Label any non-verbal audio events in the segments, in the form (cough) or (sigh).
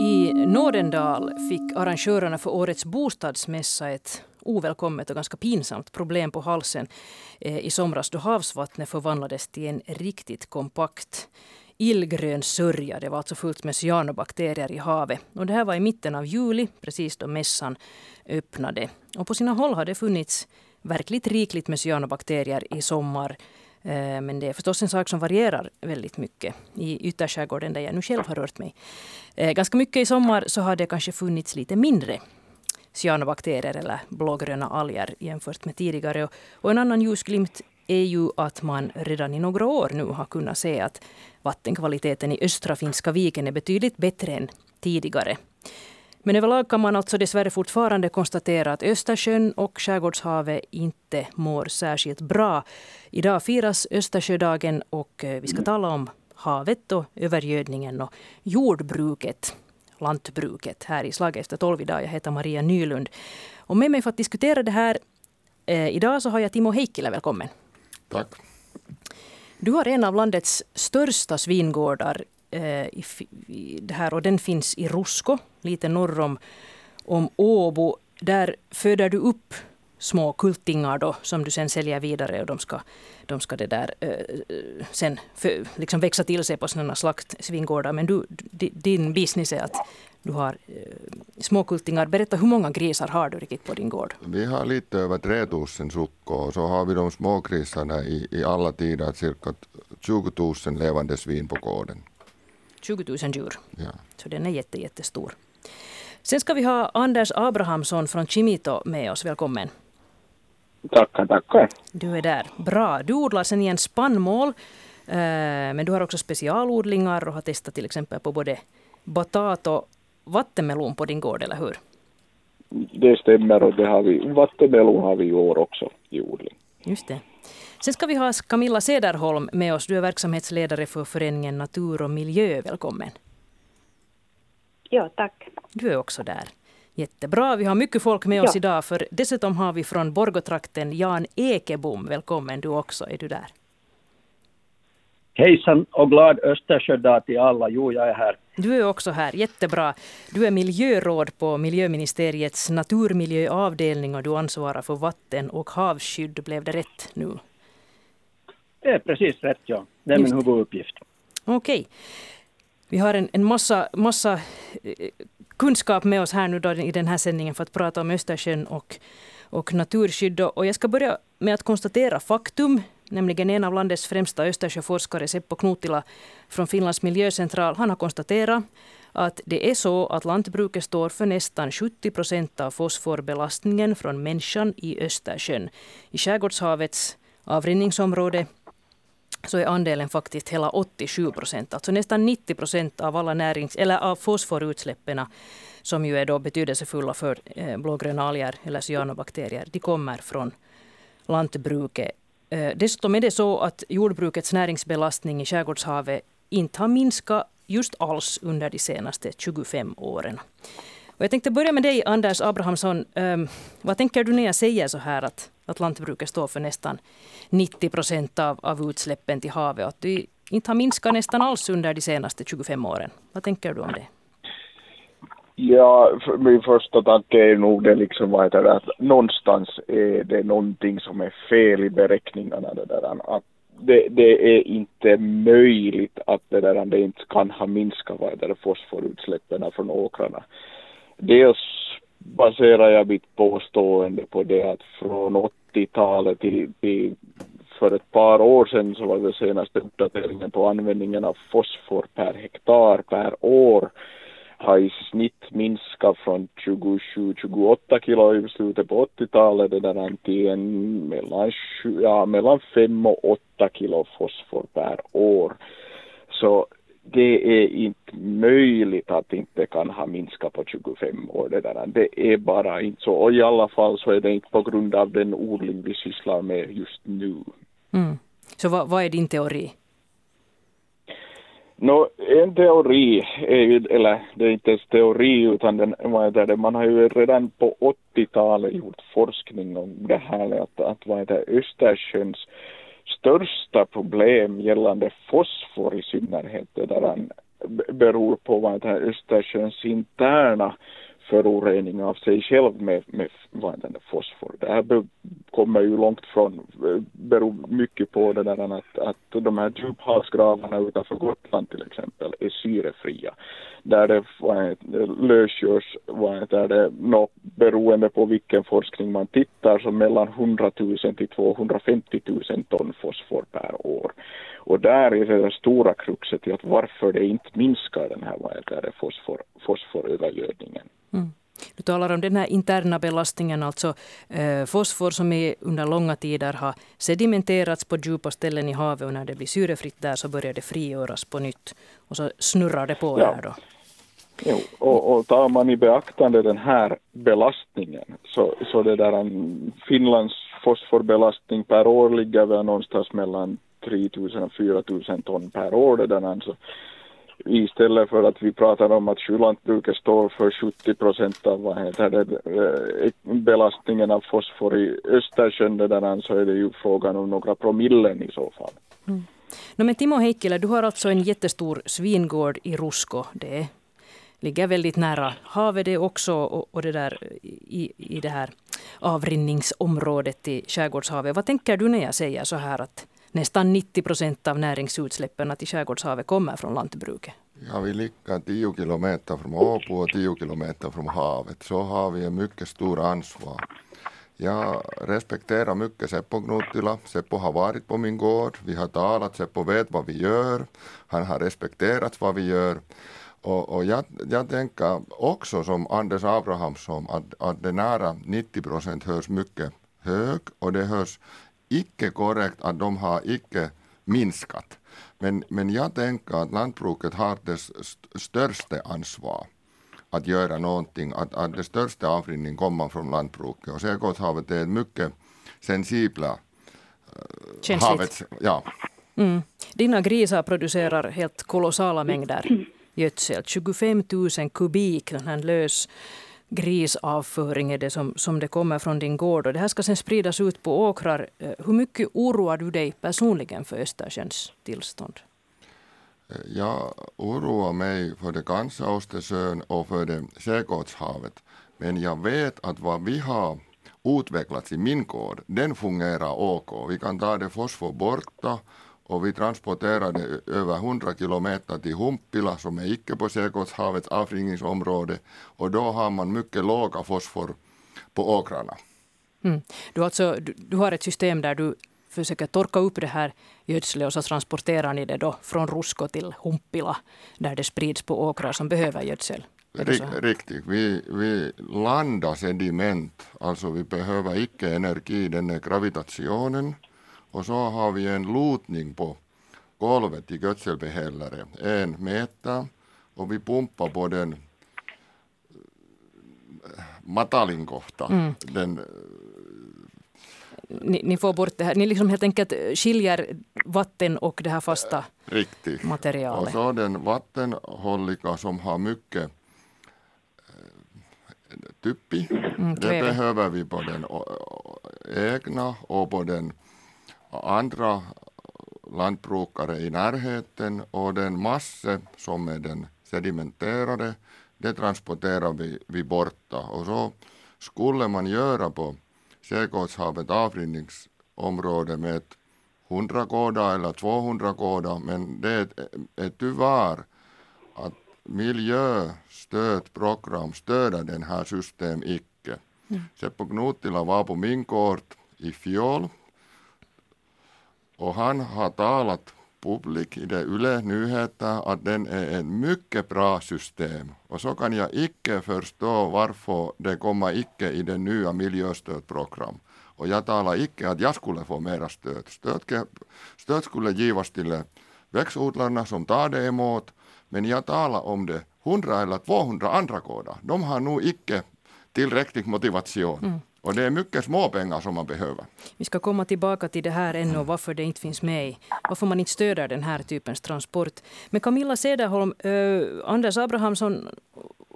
I Nådendal fick arrangörerna för årets bostadsmässa ett ovälkommet och ganska pinsamt problem på halsen eh, i somras då havsvattnet förvandlades till en riktigt kompakt illgrön sörja. Det var alltså fullt med cyanobakterier i havet. Och det här var i mitten av juli, precis då mässan öppnade. Och på sina håll har det funnits verkligt rikligt med cyanobakterier i sommar. Eh, men det är förstås en sak som varierar väldigt mycket i ytterskärgården där jag nu själv har rört mig. Eh, ganska mycket i sommar så har det kanske funnits lite mindre cyanobakterier eller blågröna alger jämfört med tidigare. Och en annan ljusglimt är ju att man redan i några år nu har kunnat se att vattenkvaliteten i östra Finska viken är betydligt bättre än tidigare. Men överlag kan man alltså dessvärre fortfarande konstatera att Östersjön och skärgårdshavet inte mår särskilt bra. Idag firas Östersjödagen och eh, vi ska tala om havet och övergödningen och jordbruket, lantbruket här i Slag efter tolv idag. Jag heter Maria Nylund. Och med mig för att diskutera det här eh, idag så har jag Timo Heikkilä. Välkommen. Tack. Du har en av landets största svingårdar Eh, i, i, det här, och den finns i Rusko, lite norr om, om Åbo. Där föder du upp små kultingar då, som du sen säljer vidare och de ska, de ska det där, eh, eh sen för, liksom växa till sig på sådana slaktsvingårdar. Men du, din business är att du har eh, småkultingar. Berätta, hur många grisar har du riktigt på din gård? Vi har lite över 3000 suckor och så har vi de smågrisarna i, i alla tider, cirka 20 000 levande svin på gården. 20 000 djur. Ja. Så den är jätte, jättestor. Sen ska vi ha Anders Abrahamsson från Chimito med oss. Välkommen. Tackar, tackar. Du är där. Bra. Du odlar sen igen spannmål. Eh, men du har också specialodlingar och har testat till exempel på både batat och vattenmelon på din gård, eller hur? Det stämmer och det har vi, vattenmelon har vi i år också i odling. Just det. Sen ska vi ha Camilla Sederholm med oss. Du är verksamhetsledare för föreningen Natur och miljö. Välkommen. Ja, tack. Du är också där. Jättebra. Vi har mycket folk med oss ja. idag. För dessutom har vi från Borgotrakten Jan Ekebom. Välkommen du också. Är du där? Hejsan och glad Östersjödag till alla. Jo, jag är här. Du är också här. Jättebra. Du är miljöråd på Miljöministeriets naturmiljöavdelning och du ansvarar för vatten och havsskydd. Blev det rätt nu? Det är precis rätt, ja. Det är min huvuduppgift. Okej. Vi har en, en massa, massa eh, kunskap med oss här nu då i den här sändningen för att prata om Östersjön och, och naturskydd. Och jag ska börja med att konstatera faktum, nämligen en av landets främsta Östersjöforskare, Seppo Knutila från Finlands miljöcentral, han har konstaterat att det är så att lantbruket står för nästan 70 procent av fosforbelastningen från människan i Östersjön. I skärgårdshavets avrinningsområde så är andelen faktiskt hela 87 procent. Alltså nästan 90 procent av alla närings, eller av fosforutsläppen som ju är då betydelsefulla för eh, blågröna alger eller cyanobakterier, de kommer från lantbruket. Eh, dessutom är det så att jordbrukets näringsbelastning i skärgårdshavet inte har minskat just alls under de senaste 25 åren. Och jag tänkte börja med dig, Anders Abrahamsson. Ehm, vad tänker du när jag säger så här att, att lantbruket står för nästan 90 procent av, av utsläppen till havet och att det inte har minskat nästan alls under de senaste 25 åren? Vad tänker du om det? Ja, för min första tanke är nog det liksom vad heter det, att någonstans är det någonting som är fel i beräkningarna. Det, där, att det, det är inte möjligt att det, där, det inte kan ha minskat vad heter det, fosforutsläppen från åkrarna dels baserar jag mitt påstående på det att från 80-talet till, till för ett par år sedan så var det senaste uppdateringen på användningen av fosfor per hektar per år. Har i snitt minskat från 27-28 kilo i slutet på 80-talet det där till en mellan, ja, mellan 5 och 8 kilo fosfor per år. Så det är inte möjligt att inte kan ha minskat på 25 år. Det, där. det är bara inte så. Och i alla fall så är det inte på grund av den odling vi sysslar med just nu. Mm. Så vad, vad, är din teori? No, en teori är eller det är inte ens teori utan den, det, man har ju redan på 80-talet gjort forskning om det här att, att vad heter Östersjöns största problem gällande fosfor i synnerhet det där beror på vad det här Östersjöns interna förorening av sig själv med, med vad den fosfor. Det här kommer ju långt från, eh, beror mycket på det där att, att de här djuphavsgravarna utanför Gotland till exempel är syrefria. Där det lösgörs, där det no, beroende på vilken forskning man tittar, så mellan 100 000 till 250 000 ton fosfor per år. Och där är det, det stora kruxet i att varför det inte minskar den här vad heter det, fosfor, fosforövergödningen. Mm. Du talar om den här interna belastningen, alltså eh, fosfor som är under långa tider har sedimenterats på djupa ställen i havet och när det blir syrefritt där så börjar det frigöras på nytt och så snurrar det på ja. där då. Jo, och, och tar man i beaktande den här belastningen så, så det där Finlands fosforbelastning per år ligger väl någonstans mellan 3000 och 4000 ton per år. Det där, alltså, istället för att vi pratar om att sjölantbruket står för 70 procent av vad heter det, eh, belastningen av fosfor i Östersjön, där, så är det ju frågan om några promillen i så fall. Mm. No, men Timo Heikkilä, du har alltså en jättestor svingård i Rusko. Det ligger väldigt nära havet det också och, och det där i, i det här avrinningsområdet i Skärgårdshavet. Vad tänker du när jag säger så här att nästan 90 procent av näringsutsläppen till skärgårdshavet kommer från lantbruket. Ja, vi ligger 10 kilometer från Åbo och 10 kilometer från havet. Så har vi en mycket stor ansvar. Jag respekterar mycket Seppo Gnuttila. Seppo har varit på min gård. Vi har talat. Seppo vet vad vi gör. Han har respekterat vad vi gör. Och, och jag, jag tänker också som Anders Abrahamsson att, att det nära 90 procent hörs mycket hög och det hörs icke korrekt att de har icke minskat. Men, men jag tänker att lantbruket har det största ansvar att göra någonting, att, att det största avrinning kommer från lantbruket. Och Sjögårdshavet är ett mycket sensibla äh, havet. Ja. Mm. Dina grisar producerar helt kolossala mängder gödsel, 25 000 kubik, den här lös grisavföring är det som, som det kommer från din gård. Och det här ska sen spridas ut på åkrar. Eh, hur mycket oroar du dig personligen för Östersjöns tillstånd? Eh, jag oroar mig för det ganska Östersjön och för det Sjögårdshavet. Men jag vet att vad vi har utvecklats i min gård, den fungerar OK. Vi kan ta det fosfor borta och vi transporterade över 100 kilometer till Humpila som är icke på Sjögårdshavets avrinningsområde och då har man mycket låga fosfor på åkrarna. Mm. Du, alltså, du, du, har ett system där du försöker torka upp det här gödslet och så transporterar ni det då från Rusko till Humpila där det sprids på åkrar som behöver gödsel. Riktigt. Vi, vi landar sediment, alltså vi behöver icke energi, den är gravitationen och så har vi en lutning på golvet i gödselbehållare, en meter och vi pumpar på den äh, matalin kohta. Mm. Den, äh, ni, ni, får bort det här, ni liksom helt enkelt skiljer vatten och det här fasta Riktigt. materialet. Och så den vattenhållika som har mycket typpi, mm, det behöver vi på den egna och på den andra lantbrukare i närheten och den massa som är den sedimenterade, det transporterar vi, vi borta. Och så skulle man göra på Sjögårdshavet avrinningsområde med 100 koda eller 200 koda, men det är, är tyvärr att miljöstödprogram stöder den här system icke. Mm. Seppo Knuttila var på min kort i fjol och han har talat publik i det Yle Nyheter att den är ett mycket bra system. Och så kan jag icke förstå varför det kommer icke i det nya miljöstödprogram. Och jag talar icke att jag skulle få mera stöd. Stöd, stöd skulle givas till växtodlarna som tar det emot. Men jag talar om det 100 eller 200 andra gårdar, De har nog icke tillräcklig motivation. Mm. Och det är mycket småpengar som man behöver. Vi ska komma tillbaka till det här ännu och varför det inte finns med. Varför man inte stöder den här typens transport. Men Camilla Cederholm, eh, Anders Abrahamsson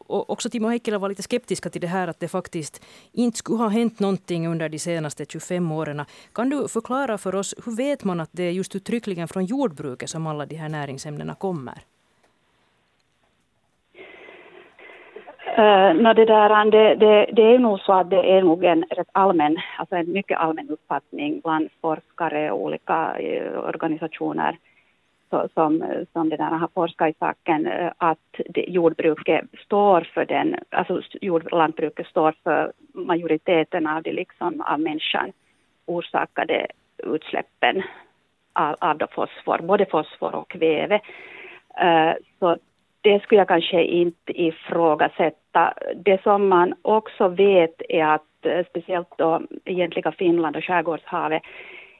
och också Timo Heikkilä var lite skeptiska till det här att det faktiskt inte skulle ha hänt någonting under de senaste 25 åren. Kan du förklara för oss, hur vet man att det är just uttryckligen från jordbruket som alla de här näringsämnena kommer? Uh, no, det, där, det, det, det är nog så att det är nog en rätt allmän, alltså en mycket allmän uppfattning bland forskare och olika uh, organisationer så, som, som det där har forskat i saken uh, att det, jordbruket står för den, alltså jordlantbruket står för majoriteten av det liksom av människan orsakade utsläppen av, av fosfor, både fosfor och kväve. så det skulle jag kanske inte ifrågasätta. Det som man också vet är att eh, speciellt då egentliga Finland och skärgårdshavet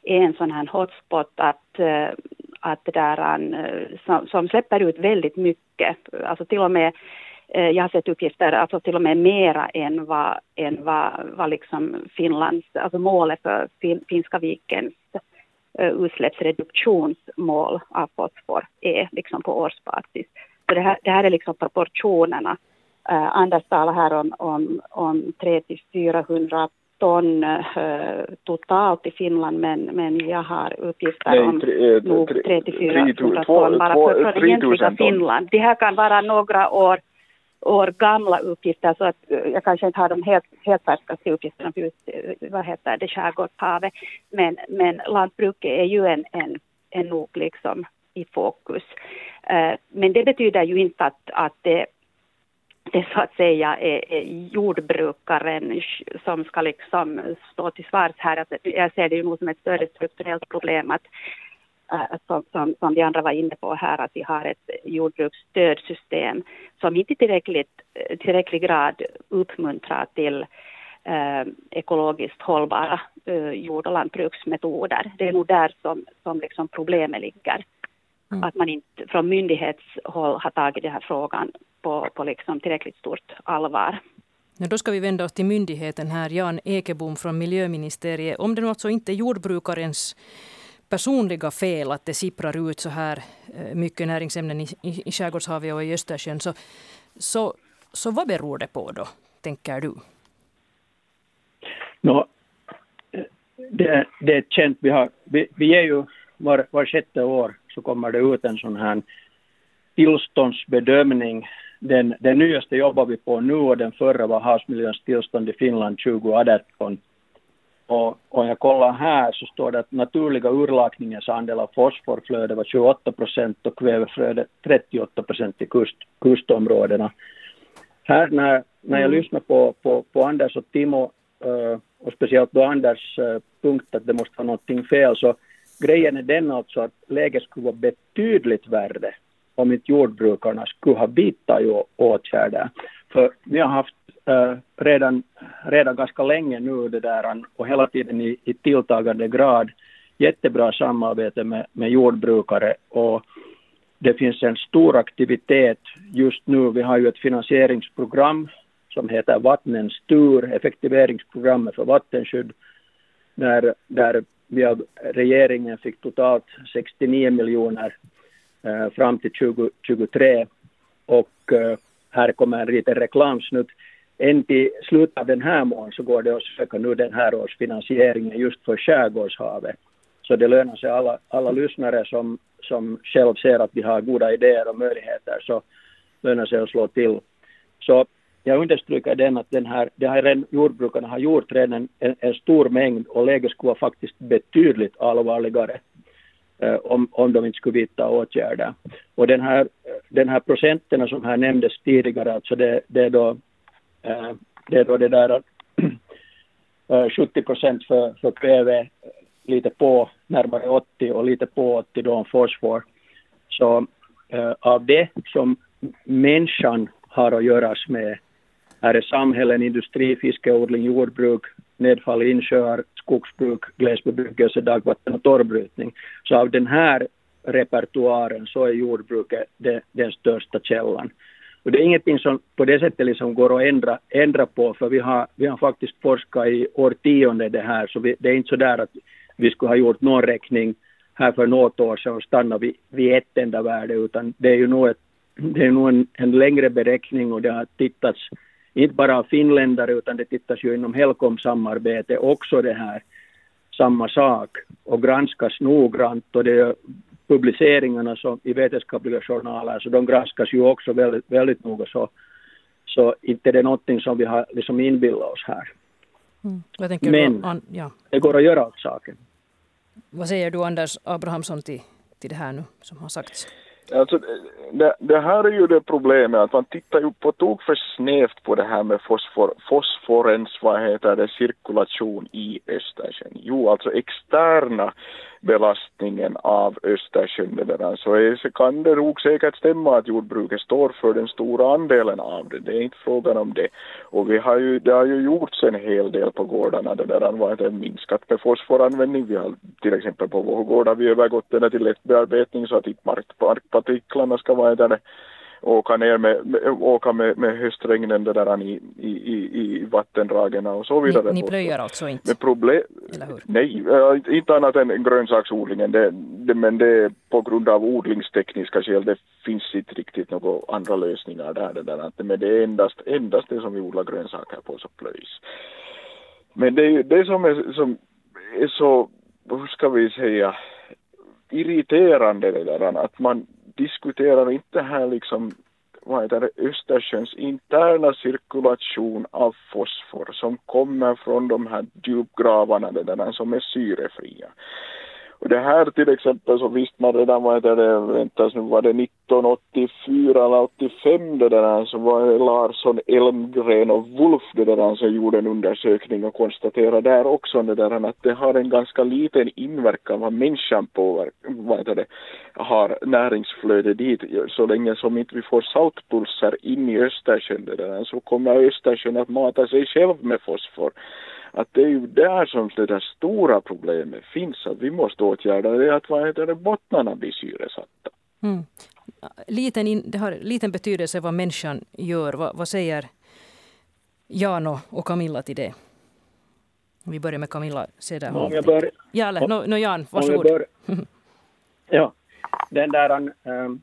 är en sån här hotspot att, eh, att det där, eh, som, som släpper ut väldigt mycket, alltså till och med jag har sett uppgifter, alltså till och med mera än vad, än vad, vad liksom Finlands, alltså målet för fin, Finska vikens utsläppsreduktionsmål av fosfor är liksom på årsbasis. Så det här, det här är liksom proportionerna. Uh, Anders talar här om, om, om 300-400 ton uh, totalt i Finland, men, men jag har uppgifter Nej, om nog 300-400 ton bara för, för egentliga Finland. Det här kan vara några år år gamla uppgifter så att eh, jag kanske inte har de helt, helt färskaste uppgifterna för just, vad heter det, skärgårdshavet. Men, men lantbruket är ju en, en, en nog liksom i fokus. Eh, men det betyder ju inte att, att det, det så att säga är, är jordbrukaren som ska liksom stå till svars här. Jag ser det ju nog som ett större strukturellt problem eh, att som, som, som de andra var inne på här, att vi har ett jordbruksstödsystem som inte tillräckligt, eh, tillräcklig grad uppmuntrar till eh, ekologiskt hållbara eh, jord och lantbruksmetoder. Det är nog där som, som liksom problemet ligger. Mm. Att man inte från myndighetshåll har tagit den här frågan på, på liksom tillräckligt stort allvar. Ja, då ska vi vända oss till myndigheten här, Jan Ekebom från Miljöministeriet. Om det nu alltså inte är jordbrukarens personliga fel att det sipprar ut så här eh, mycket näringsämnen i, i, i skärgårdshavet och i Östersjön, så, så, så vad beror det på då, tänker du? No, det, det är känt, vi, har, vi, vi är ju var, var sjätte år så kommer det ut en sån här tillståndsbedömning. Den, den nyaste jobbar vi på nu och den förra var havsmiljöns tillstånd i Finland 2018. Och om jag kollar här så står det att naturliga urlakningens andel av fosforflöde var 28 procent och kväveflöde 38 procent i kust, kustområdena. Här när, när jag mm. lyssnar på, på, på Anders och Timo uh, och speciellt då Anders uh, punkt att det måste vara någonting fel så grejen är den alltså att läget skulle vara betydligt värre om inte jordbrukarna skulle ha vidtagit åtgärder. För vi har haft äh, redan, redan ganska länge nu det där och hela tiden i, i tilltagande grad jättebra samarbete med, med jordbrukare och det finns en stor aktivitet just nu. Vi har ju ett finansieringsprogram som heter Vattnens tur, effektiveringsprogrammet för vattenskydd, där, där vi av regeringen fick totalt 69 miljoner eh, fram till 2023 och eh, här kommer en liten reklamsnutt. Än till slutet av den här månaden så går det att söka nu den här års finansieringen just för skärgårdshavet. Så det lönar sig alla, alla lyssnare som, som själv ser att vi har goda idéer och möjligheter så lönar sig att slå till. Så jag understryker den att den här, det här jordbrukarna har gjort redan en, en stor mängd och läget skulle vara faktiskt betydligt allvarligare eh, om, om de inte skulle vidta åtgärder. Och den här, den här procenten som här nämndes tidigare, alltså det, det är då eh, det är då det där (clears throat) eh, 70 procent för, för kväve, lite på, närmare 80 och lite på 80 då om fosfor. Så eh, av det som människan har att göras med här är samhällen, industri, fiskeodling, jordbruk, nedfall i insjöar, skogsbruk, glesbebyggelse, dagvatten och torrbrytning. Så av den här repertoaren så är jordbruket det, den största källan. Och det är ingenting som på det sättet liksom går att ändra, ändra på, för vi har, vi har faktiskt forskat i årtionden det här, så vi, det är inte så där att vi skulle ha gjort någon räkning här för något år sedan och stannat vid, vid ett enda värde, utan det är ju nog ett, det är nog en, en längre beräkning och det har tittats inte bara av finländare utan det tittas ju inom Helcom-samarbete också det här samma sak och granskas noggrant och det publiceringarna som, i vetenskapliga journaler så de granskas ju också väldigt, väldigt noga så, så inte det är någonting som vi har liksom inbillat oss här. Mm. Men an, ja. det går att göra åt saken. Vad säger du Anders Abrahamsson till, till det här nu som har sagts? Alltså, det, det, här är ju det problemet att man tittar ju på tok för snävt på det här med fosfor, fosforens, vad heter det, cirkulation i Östersjön. Jo, alltså externa belastningen av Östersjön så, är, så kan det nog säkert stämma att jordbruket står för den stora andelen av det. Det är inte frågan om det. Och vi har ju, det har ju gjorts en hel del på gårdarna det där vad det minskat med fosforanvändning. Vi har till exempel på vår gård har vi övergått det till lättbearbetning så att inte mark, markpartiklarna ska vara där åka ner med, med, åka med, med höstregnen där i, i, i, vattendragen och så vidare. Ni, ni plöjer alltså inte? Med problem, nej, inte annat än grönsaksodlingen, det, det, men det är på grund av odlingstekniska skäl, det finns inte riktigt några andra lösningar där, det där, men det är endast, endast det som vi odlar grönsaker på som plöjs. Men det är ju det som är, som är så, hur ska vi säga, irriterande det där att man diskuterar inte här liksom vad heter det, Östersjöns interna cirkulation av fosfor som kommer från de här djupgravarna det där, som är syrefria. Det här till exempel så visste man redan, vad heter det, väntas nu var det 1984 eller 85 det där, så var det Larsson, Elmgren och Wolf det där som gjorde en undersökning och konstaterade där också det där att det har en ganska liten inverkan vad människan påverkar, vad heter det, har näringsflöde dit. Så länge som inte vi får saltpulsar in i Östersjön det där, så kommer Östersjön att mata sig själv med fosfor att det är ju där som det där stora problemet finns, att vi måste åtgärda det, att vad heter det, bottnarna blir syresatta. Mm. Liten in, det har liten betydelse vad människan gör. Vad, vad säger Jan och Camilla till det? Vi börjar med Camilla Cederholm. Om bör... Ja, eller, no, no, Jan, varsågod. Bör... (laughs) ja, den där, um,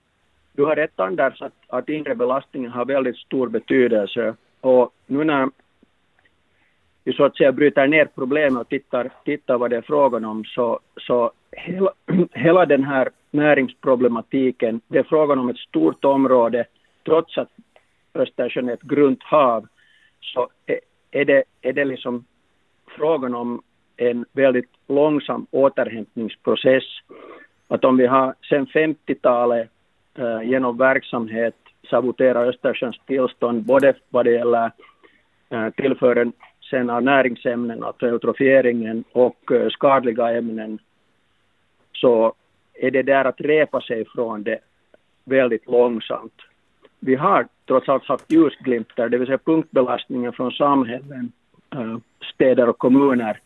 du har rätt Anders att, att inre belastningen har väldigt stor betydelse. Och nu när vi så att säga bryter ner problemet och tittar, tittar vad det är frågan om så, så hela, (clears throat) hela den här näringsproblematiken, det är frågan om ett stort område, trots att Östersjön är ett grunt hav, så är det, är det liksom frågan om en väldigt långsam återhämtningsprocess. Att om vi har sedan 50-talet eh, genom verksamhet saboterat Östersjöns tillstånd, både vad det gäller eh, tillfören sen av näringsämnen, alltså eutrofieringen och eh, skadliga ämnen, så är det där att repa sig från det väldigt långsamt. Vi har trots allt haft ljusglimtar, det vill säga punktbelastningen från samhällen, eh, städer och kommuner,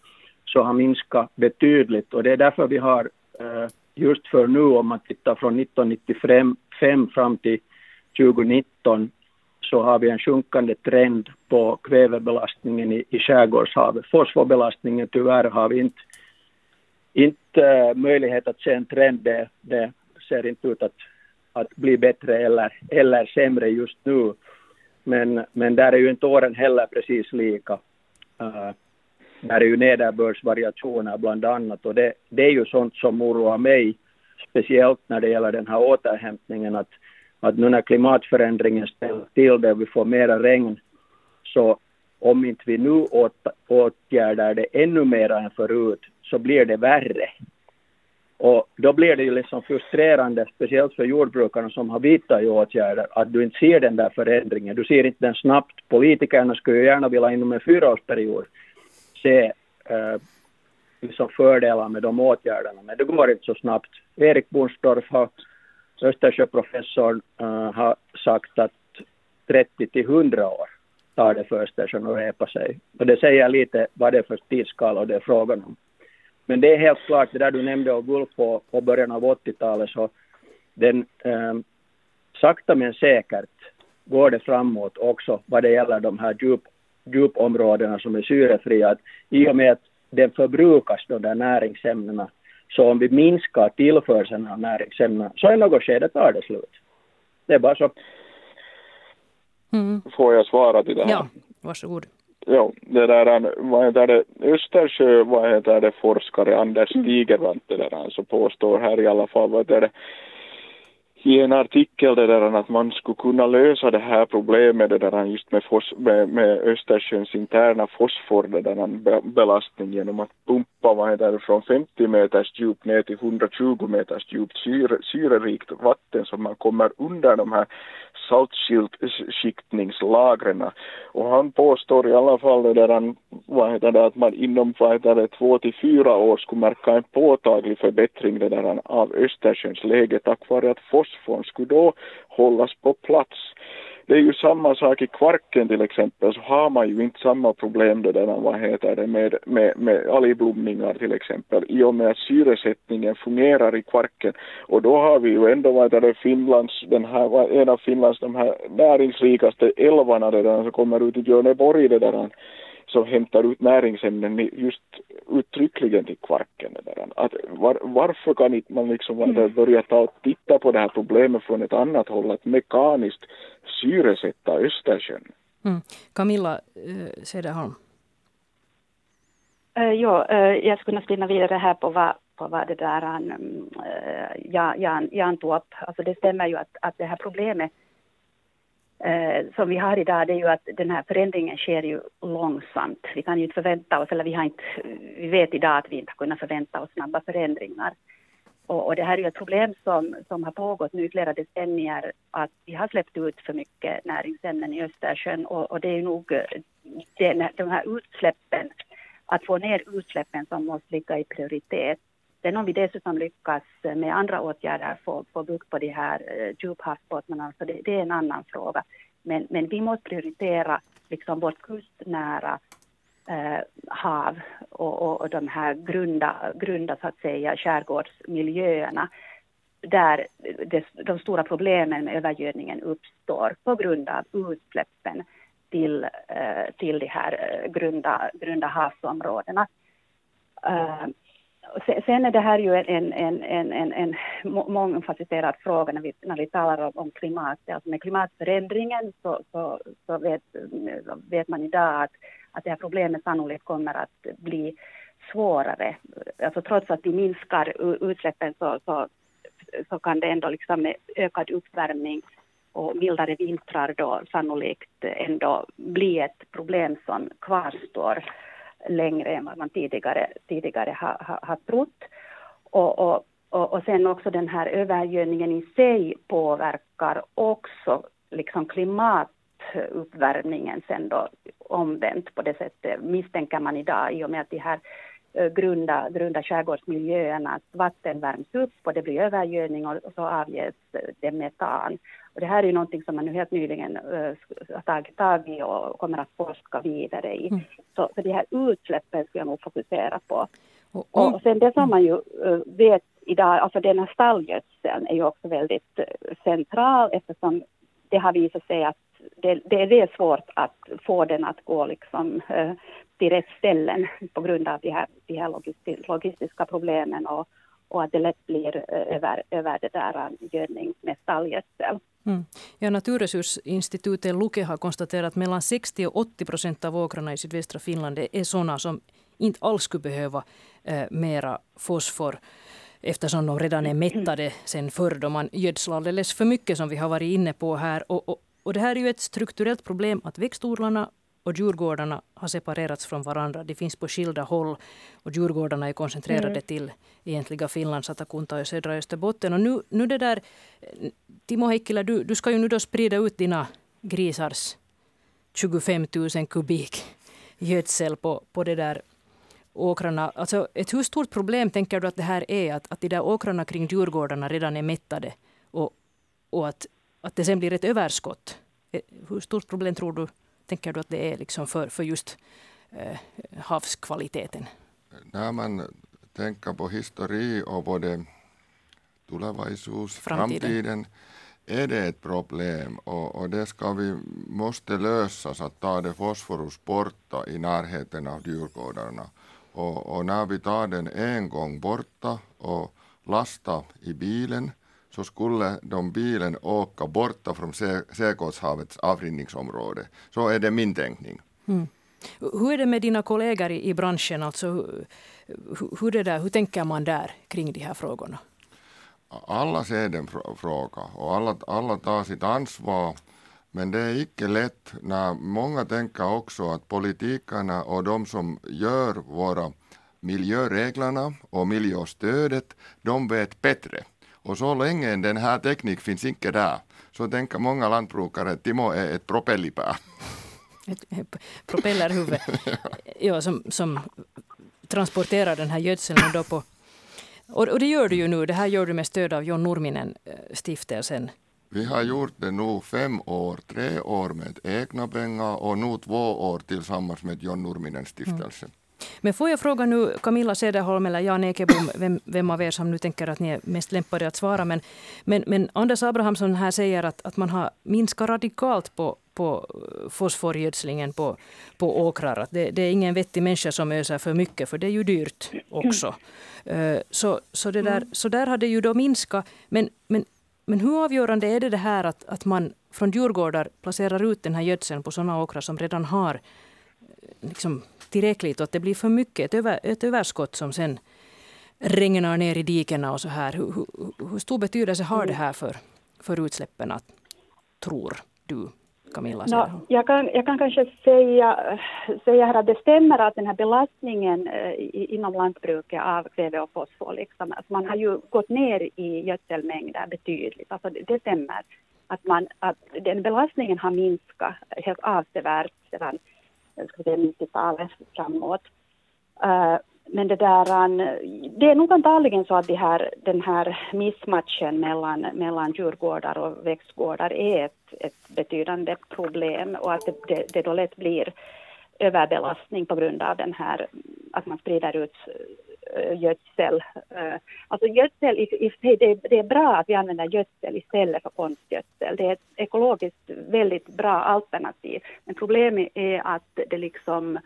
så har minskat betydligt och det är därför vi har eh, just för nu om man tittar från 1995 fram till 2019 så har vi en sjunkande trend på kvävebelastningen i, i skärgårdshavet. Fosforbelastningen tyvärr har vi inte, inte eh, möjlighet att se en trend. Det, det ser inte ut att, att bli bättre eller, eller sämre just nu. Men, men där är ju inte åren heller precis lika. Uh, där är ju nederbördsvariationer bland annat och det, det är ju sånt som oroar mig speciellt när det gäller den här återhämtningen att att nu när klimatförändringen ställer till det och vi får mera regn så om inte vi nu åt, åtgärdar det ännu mera än förut så blir det värre. Och då blir det ju liksom frustrerande, speciellt för jordbrukarna som har vidtagit åtgärder, att du inte ser den där förändringen. Du ser inte den snabbt. Politikerna skulle ju gärna vilja inom en fyraårsperiod se eh, liksom fördelar med de åtgärderna, men det går inte så snabbt. Erik Bornstorff har Östersjöprofessorn uh, eh, har sagt att 30 till 100 år tar det för Östersjön att repa sig. Och det säger lite vad det är för tidsskala det är frågan om. Men det är helt klart, det där du nämnde om Gulf på, på början av 80-talet, så den eh, sakta men säkert går det framåt också vad det gäller de här djup, djupområdena som är syrefria. I och med att den förbrukas, de där näringsämnena, så om vi minskar tillförseln av näringsämnen så i något skede tar det slut. det är bara så. Mm. Får jag svara till det här? Ja, varsågod. Ja, det där, vad heter det, Östersjö, vad heter det, forskare Anders mm. Stigervant, det där, alltså påstår här i alla fall, vad heter det, i en artikel det där att man skulle kunna lösa det här problemet det där just med, fos, med, med Östersjöns interna fosfor det där belastning genom att pumpa vad heter det, från 50 meters djup ner till 120 meters djup syre, syrerikt vatten så man kommer under de här saltskiktningslagren och han påstår i alla fall där han, vad heter det, att man inom vad heter det, två till fyra år skulle märka en påtaglig förbättring där han, av Östersjöns läge tack vare att fosforn skulle då hållas på plats det är ju samma sak i Kvarken till exempel. Så har man ju inte samma problem det där, vad heter det, med, med, med algblomningar till exempel. I och med att syresättningen fungerar i Kvarken. Och då har vi ju ändå vad det Finlands, den här, en av Finlands de här näringsrikaste älvarna det där som kommer ut i Björneborg det där som hämtar ut näringsämnen just uttryckligen till kvarken. Där. Att var, varför kan inte man liksom mm. börja ta och titta på det här problemet från ett annat håll, att mekaniskt syresätta Östersjön? Mm. Camilla äh, Cederholm. Uh, ja, uh, jag skulle spinna vidare här på vad, på vad det där um, uh, Jan, Jan tog upp. Alltså det stämmer ju att, att det här problemet eh, som vi har idag det är ju att den här förändringen sker ju långsamt. Vi kan ju inte förvänta oss, eller vi, har inte, vi vet idag att vi inte har kunnat förvänta oss snabba förändringar. Och, och, det här är ju ett problem som, som har pågått nu i flera decennier, att vi har släppt ut för mycket näringsämnen i Östersjön och, och det är ju nog det, de här utsläppen, att få ner utsläppen som måste ligga i prioritet. Sen om vi dessutom lyckas med andra åtgärder få, få bukt på de här eh, djuphavsbottnarna, så alltså det, det, är en annan fråga. Men, men vi måste prioritera liksom vårt kustnära eh, hav och, och, och, de här grunda, grunda så att säga, skärgårdsmiljöerna där det, de stora problemen med övergödningen uppstår på grund av utsläppen till, eh, till de här eh, grunda, grunda havsområdena. Eh, Sen är det här ju en, en, en, en, en mångfacetterad fråga när vi, när vi talar om, om klimat. Alltså med klimatförändringen så, så, så vet, vet man idag att, att det här problemet sannolikt kommer att bli svårare. Alltså trots att vi minskar utsläppen så, så, så kan det ändå liksom med ökad uppvärmning och mildare vintrar då sannolikt ändå bli ett problem som kvarstår längre än vad man tidigare, tidigare har, har, har trott. Och, och, och, och sen också den här övergödningen i sig påverkar också liksom klimatuppvärmningen sen då omvänt på det sättet misstänker man idag i och med att de här grunda, grunda skärgårdsmiljöerna, vatten värms upp och det blir övergödning och, så avges det metan. Och det här är ju någonting som man nu helt nyligen uh, har tagit tag i och kommer att forska vidare i. Mm. Så, så de här utsläppen skulle jag nog fokusera på. Och, och, och sen det som man ju vet idag, alltså den här stallgödseln är ju också väldigt central eftersom det har visat sig att det, det, det, är svårt att få den att gå liksom, till rätt ställen på grund av de här, de här logistiska problemen och, och att det lätt blir eh, över, över det där gödning med stallgödsel. Mm. Ja, Naturresursinstitutet Luke har konstaterat att mellan 60 och 80 procent av åkrarna i sydvästra Finland är sådana som inte alls skulle behöva eh, mera fosfor eftersom de redan är mättade sen förr då man gödslar alldeles för mycket som vi har varit inne på här. Och, och, och det här är ju ett strukturellt problem att växtodlarna och djurgårdarna har separerats från varandra. De finns på skilda håll och djurgårdarna är koncentrerade mm. till egentliga Finland, Satakunta och södra Österbotten. Och nu, nu det där, Timo Heikkilä, du, du ska ju nu då sprida ut dina grisars 25 000 kubik gödsel på, på det där åkrarna. Alltså ett hur stort problem tänker du att det här är? Att, att de där åkrarna kring djurgårdarna redan är mättade och, och att, att det sen blir ett överskott. Eh, hur stort problem tror du tänker du att det är liksom för, för just eh, havskvaliteten? När man tänker på histori och både tulevaisuus, framtiden, framtiden är det ett problem och, och det ska vi måste lösas att ta det fosforus borta i närheten av djurgårdarna. Och, och när vi tar den en gång borta och lastar i bilen så skulle de bilen åka borta från Säkåshavets avrinningsområde. Så är det min tänkning. Mm. Hur är det med dina kollegor i, branschen? Alltså, hur, hur, det där, hur tänker man där kring de här frågorna? Alla ser den fråga och alla, alla tar sitt ansvar. Men det är inte lätt när många tänker också att politikerna och de som gör våra miljöreglerna och miljöstödet, de vet bättre. Och så länge den här tekniken finns inte där, så tänker många lantbrukare att Timo är ett propellipää. (laughs) Ett propellerhuvud (laughs) ja, som, som transporterar den här gödseln då på och, och, det gör du ju nu. Det här gör du med stöd av John Nurminen-stiftelsen. Eh, Vi har gjort det nu fem år, tre år med egna pengar och nu två år tillsammans med John Nurminen-stiftelsen. Mm. Men får jag fråga nu Camilla Cederholm eller Jan Ekebom, vem, vem av er som nu tänker att ni är mest lämpade att svara. Men, men, men Anders Abrahamsson här säger att, att man har minskat radikalt på, på eh, fosforgödslingen på, på åkrar. Att det, det är ingen vettig människa som öser för mycket, för det är ju dyrt också. Eh, så, så, det där, så där har det ju då minskat. Men, men, men hur avgörande är det, det här att, att man från djurgårdar placerar ut den här gödseln på sådana åkrar som redan har liksom, tillräckligt och att det blir för mycket, ett, över, ett överskott som sen regnar ner i dikena och så här. Hur, hur, hur stor betydelse har det här för, för utsläppen, att, tror du? Camilla? No, jag, kan, jag kan kanske säga, säga här att det stämmer att den här belastningen eh, inom lantbruket av kväve och fosfor, liksom, alltså man har ju gått ner i gödselmängder betydligt. Alltså det, det stämmer att, man, att den belastningen har minskat helt avsevärt sedan 90-talet framåt. Uh, men det där, det är nog antagligen så att de här, den här missmatchen mellan, mellan djurgårdar och växtgårdar är ett, ett betydande problem och att det, det, det då lätt blir överbelastning på grund av den här, att man sprider ut Eh, gödsel. Eh, alltså gödsel, i, i, det, det är bra att vi använder gödsel istället för konstgödsel. Det är ett ekologiskt väldigt bra alternativ. Men problemet är att det liksom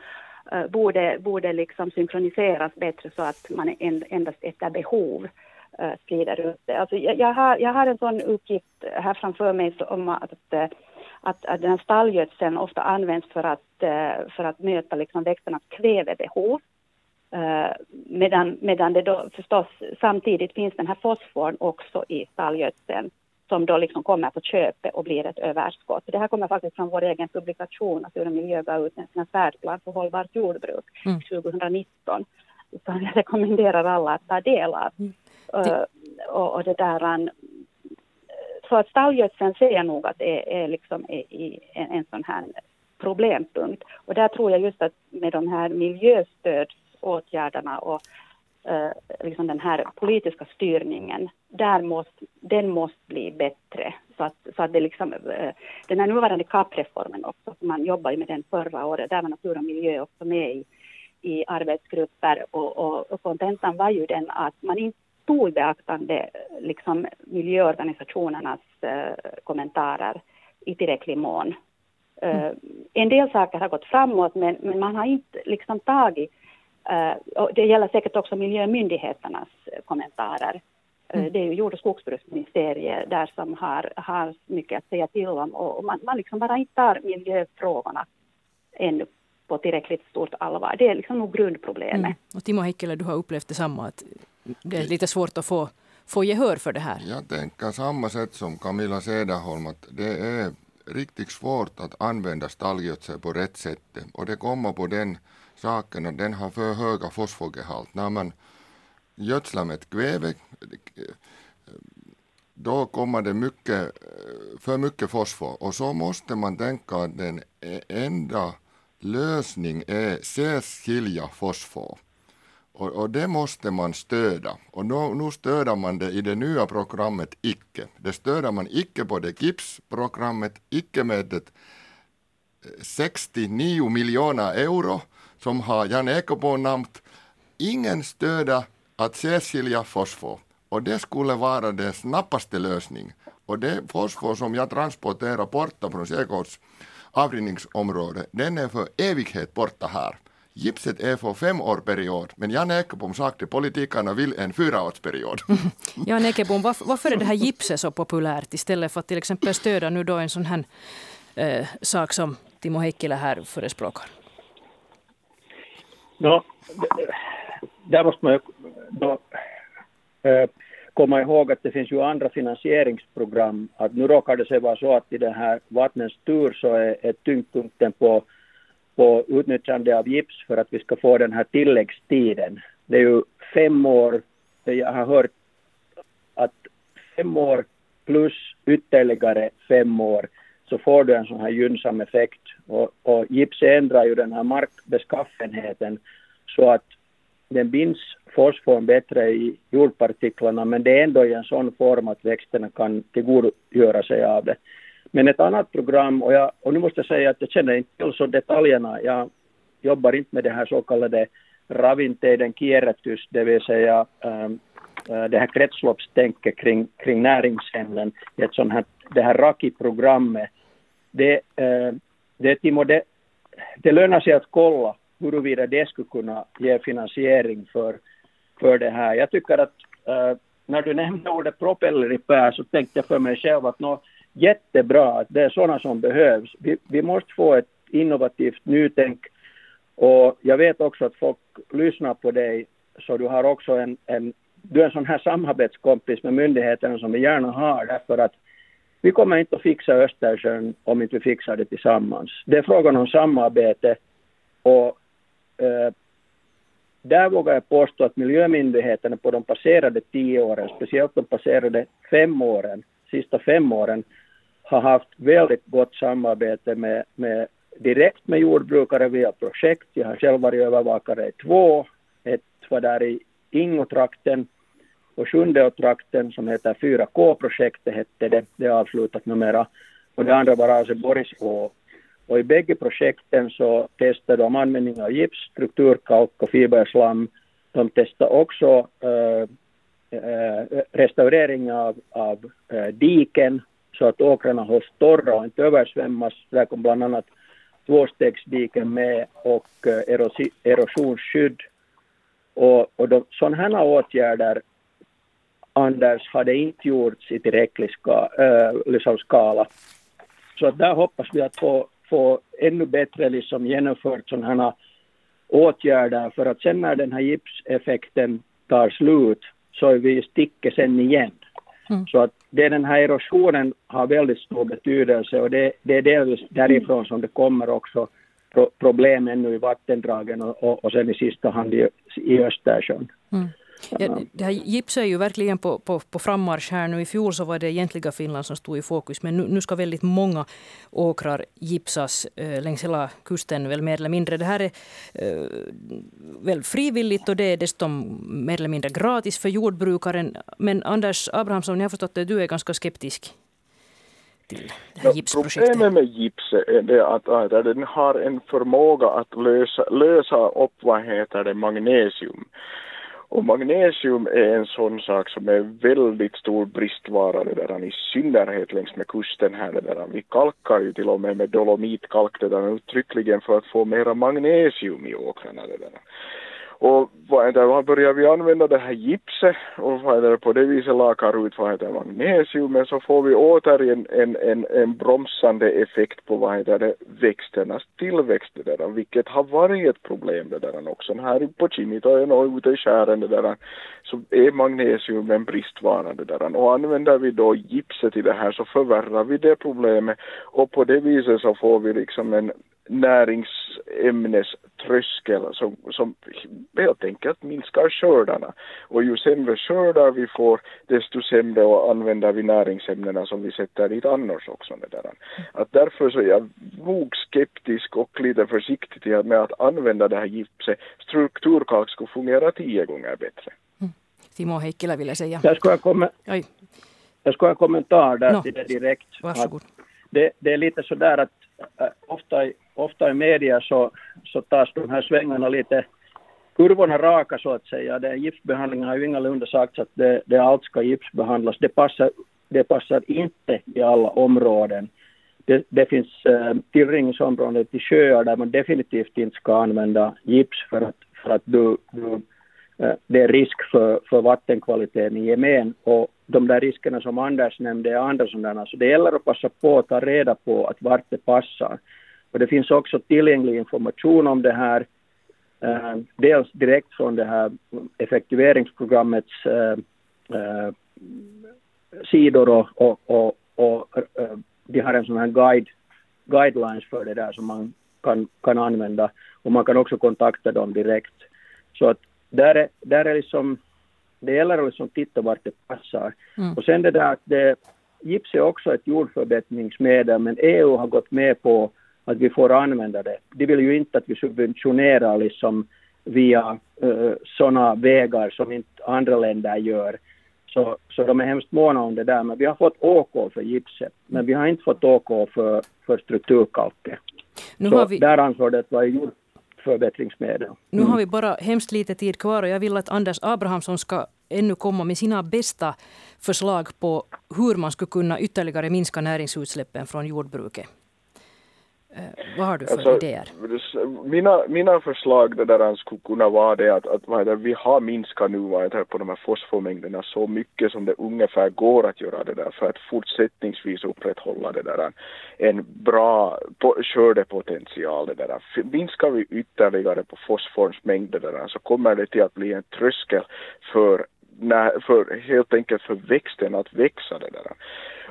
eh, borde, borde liksom synkroniseras bättre så att man endast efter behov sprider ut det. Alltså jag, jag, har, jag har en sån uppgift här framför mig om att, att, att, att stallgödseln ofta används för att, för att möta liksom växternas kvävebehov. Uh, medan, medan det då förstås samtidigt finns den här fosforn också i stallgödseln som då liksom kommer på köpet och blir ett överskott. Det här kommer faktiskt från vår egen publikation, Natur och miljö gav ut en färdplan för hållbart jordbruk mm. 2019. Så jag rekommenderar alla att ta del av. Mm. Uh, och, och, det där, så att stallgödseln ser jag nog att det är, liksom i en, en sån här problempunkt. Och där tror jag just att med de här miljöstödsåtgärderna och uh, liksom den här politiska styrningen, där måste, den måste bli bättre. Så att, så att det liksom, uh, den här nuvarande CAP-reformen också, man jobbar ju med den förra året, där var natur och miljö också med i, i arbetsgrupper och, och, och kontentan var ju den att man inte tog beaktande liksom, miljöorganisationernas uh, kommentarer i tillräcklig mån. Mm. En del saker har gått framåt men, men man har inte liksom tagit och det gäller säkert också miljömyndigheternas kommentarer. Uh, mm. Det är ju jord och skogsbruksministeriet där som har, har mycket att säga till om och man, man liksom bara inte tar miljöfrågorna ännu på tillräckligt stort allvar. Det är liksom nog grundproblemet. Mm. Och Timo Heikkilä, du har upplevt detsamma, att det är lite svårt att få, få gehör för det här? Jag tänker samma sätt som Camilla Cederholm, att det är riktigt svårt att använda stallgödsel på rätt sätt. Och det kommer på den saken att den har för höga fosforgehalt. När man gödslar med kväve då kommer det mycket, för mycket fosfor och så måste man tänka att den e-, enda lösningen är särskilja fosfor. Och, och, det måste man stöda. Och nu, nu stöder man det i det nya programmet icke. Det stöder man icke på det GIPS-programmet, icke med det 69 eh, miljoner euro som har Jan Ekebo namnt. Ingen stöda att särskilja fosfor. Och det skulle vara den snabbaste lösningen. Och det fosfor som jag transporterar borta från Säkås avrinningsområde, den är för evighet borta här. gipset är för fem år period, men Jan Ekebom sa att politikerna vill en fyraårsperiod. (laughs) Jan Ekebom, varför, varför är det här gipset så populärt istället för att till exempel stödja nu då en sån här eh, sak som Timo Heikkilä här förespråkar? No, där måste man ju då, äh, komma ihåg att det finns ju andra finansieringsprogram. Att nu råkar det sig vara så att i den här vattnens tur så är, är tyngdpunkten på, på utnyttjande av gips för att vi ska få den här tilläggstiden. Det är ju fem år, eh, jag har hört att fem år plus ytterligare fem år så får du en sån här gynnsam effekt. Och, och gips ändrar ju den här markbeskaffenheten så att den binds fosforn bättre i jordpartiklarna men det är ändå i en sån form att växterna kan tillgodogöra sig av det. Men ett annat program, och, jag, och nu måste jag säga att jag känner inte till så detaljerna, jag jobbar inte med det här så kallade ravinteiden kierrätys, det vill säga um, det här kretsloppstänket kring, kring näringsämnen, ett sånt här, det här RAKI-programmet, det, eh, det, Timo, det, det lönar sig att kolla huruvida det skulle kunna ge finansiering för, för det här. Jag tycker att uh, när du nämnde ordet propelleripär så tänkte jag för mig själv att nå, jättebra, att det är sådana som behövs. Vi, vi måste få ett innovativt nytänk och jag vet också att folk lyssnar på dig så du har också en, en du är en sån här samarbetskompis med myndigheterna som vi gärna har därför att vi kommer inte att fixa Östersjön om inte vi fixar det tillsammans. Det är frågan om samarbete och eh, där vågar jag påstå att miljömyndigheterna på de passerade tio åren, speciellt de passerade fem åren, sista fem åren, har haft väldigt gott samarbete med, med direkt med jordbrukare via projekt. Jag har själv varit övervakare i två. Ett var där i Ingotrakten och Sjundeå-trakten som heter 4K-projektet hette det. Det är avslutat numera. Och det andra var Aseborgs och i bägge projekten så testade de användning av gips, strukturkalk och fiberslam. De testade också äh, äh, restaurering av, av äh, diken så att åkrarna hålls torra och inte översvämmas. Där kom bland annat tvåstegsdiken med och erosionsskydd. Och, och de, sådana här åtgärder, Anders, hade inte gjorts i tillräcklig ska, äh, liksom skala. Så att där hoppas vi att få få ännu bättre liksom genomfört sådana här åtgärder för att sen när den här gipseffekten tar slut så är vi i sticket sen igen. Mm. Så att det den här erosionen har väldigt stor betydelse och det, det är delvis därifrån som det kommer också pro, problem ännu i vattendragen och, och, och sen i sista hand i, i Östersjön. Mm. Ja, det här gipset är ju verkligen på, på, på frammarsch här nu. I fjol så var det egentliga Finland som stod i fokus. Men nu, nu ska väldigt många åkrar gipsas eh, längs hela kusten, väl mer eller mindre. Det här är eh, väl frivilligt och det är dessutom mer eller mindre gratis för jordbrukaren. Men Anders Abrahamsson, jag har förstått att du är ganska skeptisk till det här gipsprojektet. Problemet med gipset är det att, att den har en förmåga att lösa, lösa upp vad heter det, magnesium. Och magnesium är en sån sak som är väldigt stor bristvara det där, i synnerhet längs med kusten här. Det där. Vi kalkar ju till och med med dolomitkalk det där, uttryckligen för att få mera magnesium i åkrarna. Det där. Och vad heter, man börjar vi använda det här gipset och vad heter, på det viset lakar ut vad heter magnesium så får vi återigen en, en, en bromsande effekt på vad heter det, växternas tillväxt det där, vilket har varit ett problem det där också. Här på Kinnitojen och ute i skären det där så är magnesium en bristvara det där och använder vi då gipset i det här så förvärrar vi det problemet. Och på det viset så får vi liksom en näringsämneströskel som, som helt enkelt minskar skördarna. Och ju sämre skördar vi får desto sämre och använder vi näringsämnena som vi sätter dit annars också. Det där. Att därför så är jag nog skeptisk och lite försiktig med att använda det här gipset. Strukturkalk skulle fungera tio gånger bättre. Mm. Timo Heikkilä ville säga. Jag ska komma Oj. Jag ska ha en kommentar där no. till det direkt. Varsågod. Det, det är lite så där att äh, ofta ofta i media så, så tas de här svängarna lite kurvorna raka så att säga. Det, gipsbehandling har ju ingalunda sagts att det, det allt ska gipsbehandlas. Det passar, det passar inte i alla områden. det, det finns eh, tillrinningsområden till sjöar där man definitivt inte ska använda gips för att, för att du, du, eh, det är risk för, för vattenkvaliteten i gemen. Och de där riskerna som Anders nämnde är andra sådana. Så det gäller att passa på att ta reda på att vart det passar. Och det finns också tillgänglig information om det här. Eh, dels direkt från det här effektiveringsprogrammets eh, eh, sidor och, och, och, och eh, de har en sån här guide, guidelines för det där som man kan, kan använda och man kan också kontakta dem direkt. Så att där är, där är liksom, det gäller att liksom titta vart det passar. Mm. Och sen det där att det, gips är också ett jordförbättringsmedel men EU har gått med på att vi får använda det. De vill ju inte att vi subventionerar liksom via uh, sådana vägar som inte andra länder gör. Så, så de är hemskt måna om det där. Men vi har fått OK för gipset. Men vi har inte fått OK för, för strukturkalke. Nu så vi... där ansvaret det vara jordförbättringsmedel. Mm. Nu har vi bara hemskt lite tid kvar och jag vill att Anders Abrahamsson ska ännu komma med sina bästa förslag på hur man skulle kunna ytterligare minska näringsutsläppen från jordbruket. Eh, vad har du för alltså, idéer? Mina, mina förslag det där skulle kunna vara det att, att vad heter, vi har minskat nu vad heter, på de här fosformängderna så mycket som det ungefär går att göra det där för att fortsättningsvis upprätthålla det där en bra skördepotential det där. Minskar vi ytterligare på fosforns mängder där så kommer det till att bli en tröskel för, när, för helt enkelt för växten att växa det där.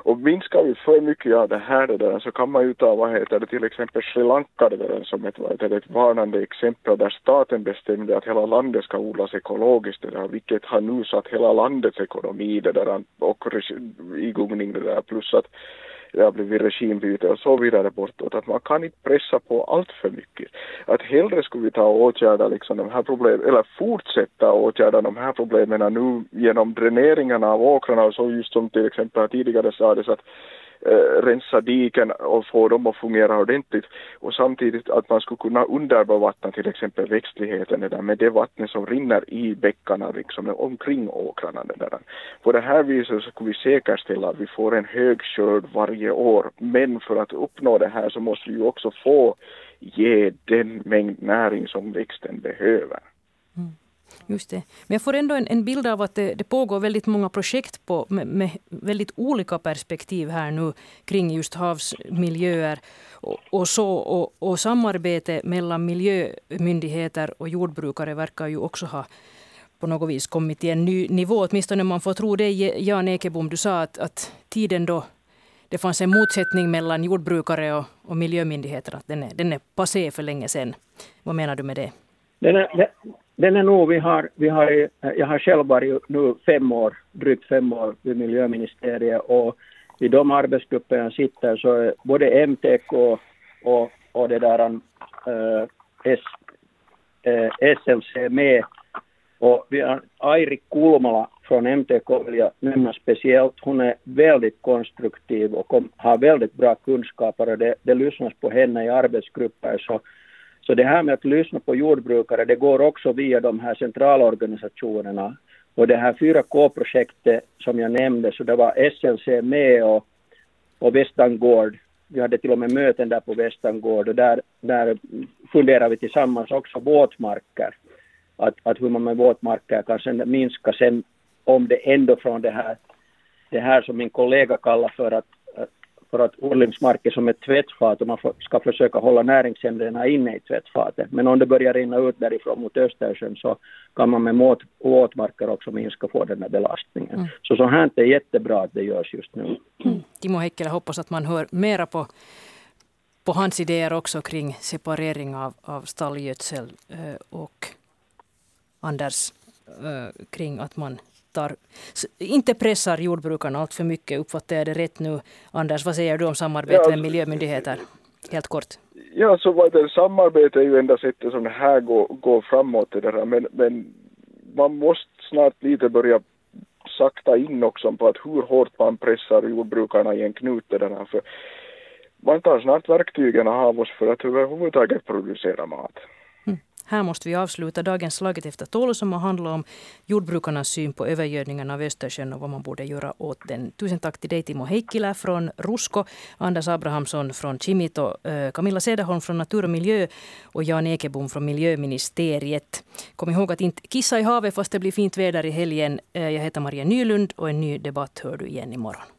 Och minskar vi för mycket av det här det där, så kan man ju ta vad heter det, till exempel Sri Lanka det där, som ett, vad heter det, ett varnande exempel där staten bestämde att hela landet ska odlas ekologiskt det där, vilket har nu satt hela landets ekonomi det där och igångning det där. Plus att det har blivit regimbyte och så vidare bortåt. Att man kan inte pressa på allt för mycket. Att hellre skulle vi ta och åtgärda liksom de här problemen, eller fortsätta åtgärda de här problemen nu genom dräneringarna av åkrarna och så just som till exempel tidigare sades att eh, rensa diken och få dem att fungera ordentligt och samtidigt att man skulle kunna underbevattna till exempel växtligheten där med det vattnet som rinner i bäckarna liksom omkring åkrarna. Där. På det här viset så skulle vi säkerställa att vi får en hög skörd varje år men för att uppnå det här så måste vi ju också få ge den mängd näring som växten behöver. Mm. Just det. Men jag får ändå en, en bild av att det, det, pågår väldigt många projekt på, med, med, väldigt olika perspektiv här nu kring just havsmiljöer och, och så. Och, och, samarbete mellan miljömyndigheter och jordbrukare verkar ju också ha på något vis kommit till en ny nivå. Åtminstone man får tro det. Jan Ekebom, du sa att, att tiden då det fanns en motsättning mellan jordbrukare och, och miljömyndigheter. Att den, är, den är passé för länge sedan. Vad menar du med det? Den är, den är nog, vi har, vi har, jag har själv varit nu fem år, drygt fem år vid miljöministeriet och i de arbetsgrupper jag sitter så är både MTK och, och det där äh, S, eh, äh, SLC med och vi har Airi Kulmala från MTK vill jag nämna speciellt. Hon är väldigt konstruktiv och kom, har väldigt bra kunskaper och det, det lyssnas på henne i arbetsgrupper så så det här med att lyssna på jordbrukare, det går också via de här centralorganisationerna. Och det här 4K-projektet som jag nämnde, så det var SLC med och, och Västangård. Vi hade till och med möten där på Västangård och där, där funderar vi tillsammans också våtmarker. Att, att hur man med våtmarker kan sen minska sen om det ändå från det här, det här som min kollega kallar för att för att odlingsmark är som ett tvättfat och man ska försöka hålla näringsämnena inne i tvättfatet. Men om det börjar rinna ut därifrån mot Östersjön så kan man med våtmarker också minska på den här belastningen. Mm. Så så här är jättebra att det görs just nu. Mm. Timo Heikkilä, hoppas att man hör mera på på hans idéer också kring separering av, av stallgödsel eh, och Anders eh, kring att man tar, inte pressar jordbrukarna allt för mycket. Uppfattar jag det rätt nu? Anders, vad säger du om samarbete ja, med miljömyndigheter? Helt kort. Ja, så vad det, samarbete är ju enda sättet som det här går, går framåt. Det där. Men, men man måste snart lite börja sakta in också på att hur hårt man pressar jordbrukarna i en knut. Det där. För man tar snart verktygen av oss för att överhuvudtaget producera mat. Här måste vi avsluta dagens Slaget efter tolv som har handlat om jordbrukarnas syn på övergödningen av Östersjön och vad man borde göra åt den. Tusen tack till dig Timo Heikkilä från Rusko, Anders Abrahamsson från Kimito, eh, Camilla Cederholm från Natur och miljö och Jan Ekebom från Miljöministeriet. Kom ihåg att inte kissa i havet fast det blir fint väder i helgen. Eh, jag heter Maria Nylund och en ny debatt hör du igen imorgon.